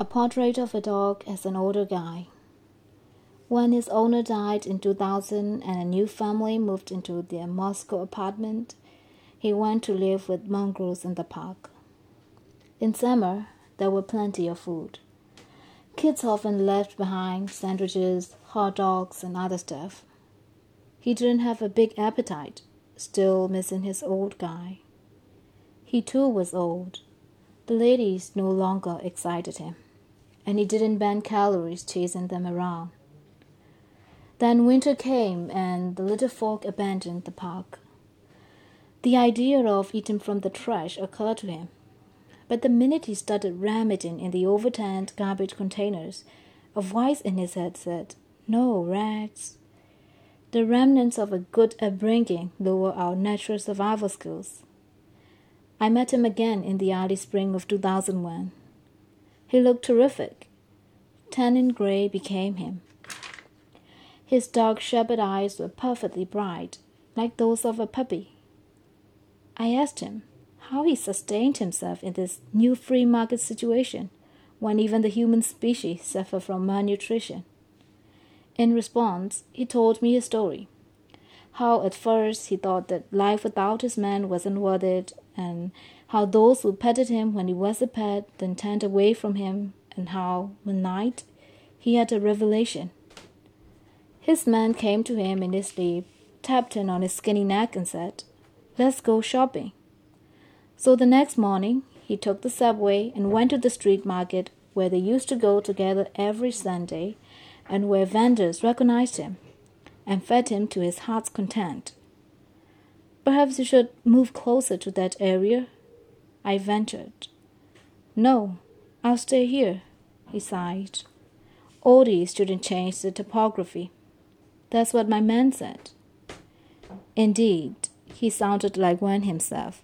A portrait of a dog as an older guy. When his owner died in 2000 and a new family moved into their Moscow apartment, he went to live with mongrels in the park. In summer, there were plenty of food. Kids often left behind sandwiches, hot dogs, and other stuff. He didn't have a big appetite, still missing his old guy. He too was old. The ladies no longer excited him, and he didn't burn calories chasing them around. Then winter came, and the little folk abandoned the park. The idea of eating from the trash occurred to him, but the minute he started rummaging in the overturned garbage containers, a voice in his head said, No, Rex. The remnants of a good upbringing lower our natural survival skills. I met him again in the early spring of 2001. He looked terrific. Tannin gray became him. His dark shepherd eyes were perfectly bright, like those of a puppy. I asked him how he sustained himself in this new free market situation when even the human species suffer from malnutrition. In response, he told me a story. How at first he thought that life without his man wasn't worth it, and how those who petted him when he was a pet then turned away from him, and how, one night, he had a revelation. His man came to him in his sleep, tapped him on his skinny neck, and said, Let's go shopping. So the next morning, he took the subway and went to the street market where they used to go together every Sunday and where vendors recognized him and fed him to his heart's content. Perhaps you should move closer to that area, I ventured. No, I'll stay here, he sighed. Oldies shouldn't change the topography. That's what my man said. Indeed, he sounded like one himself.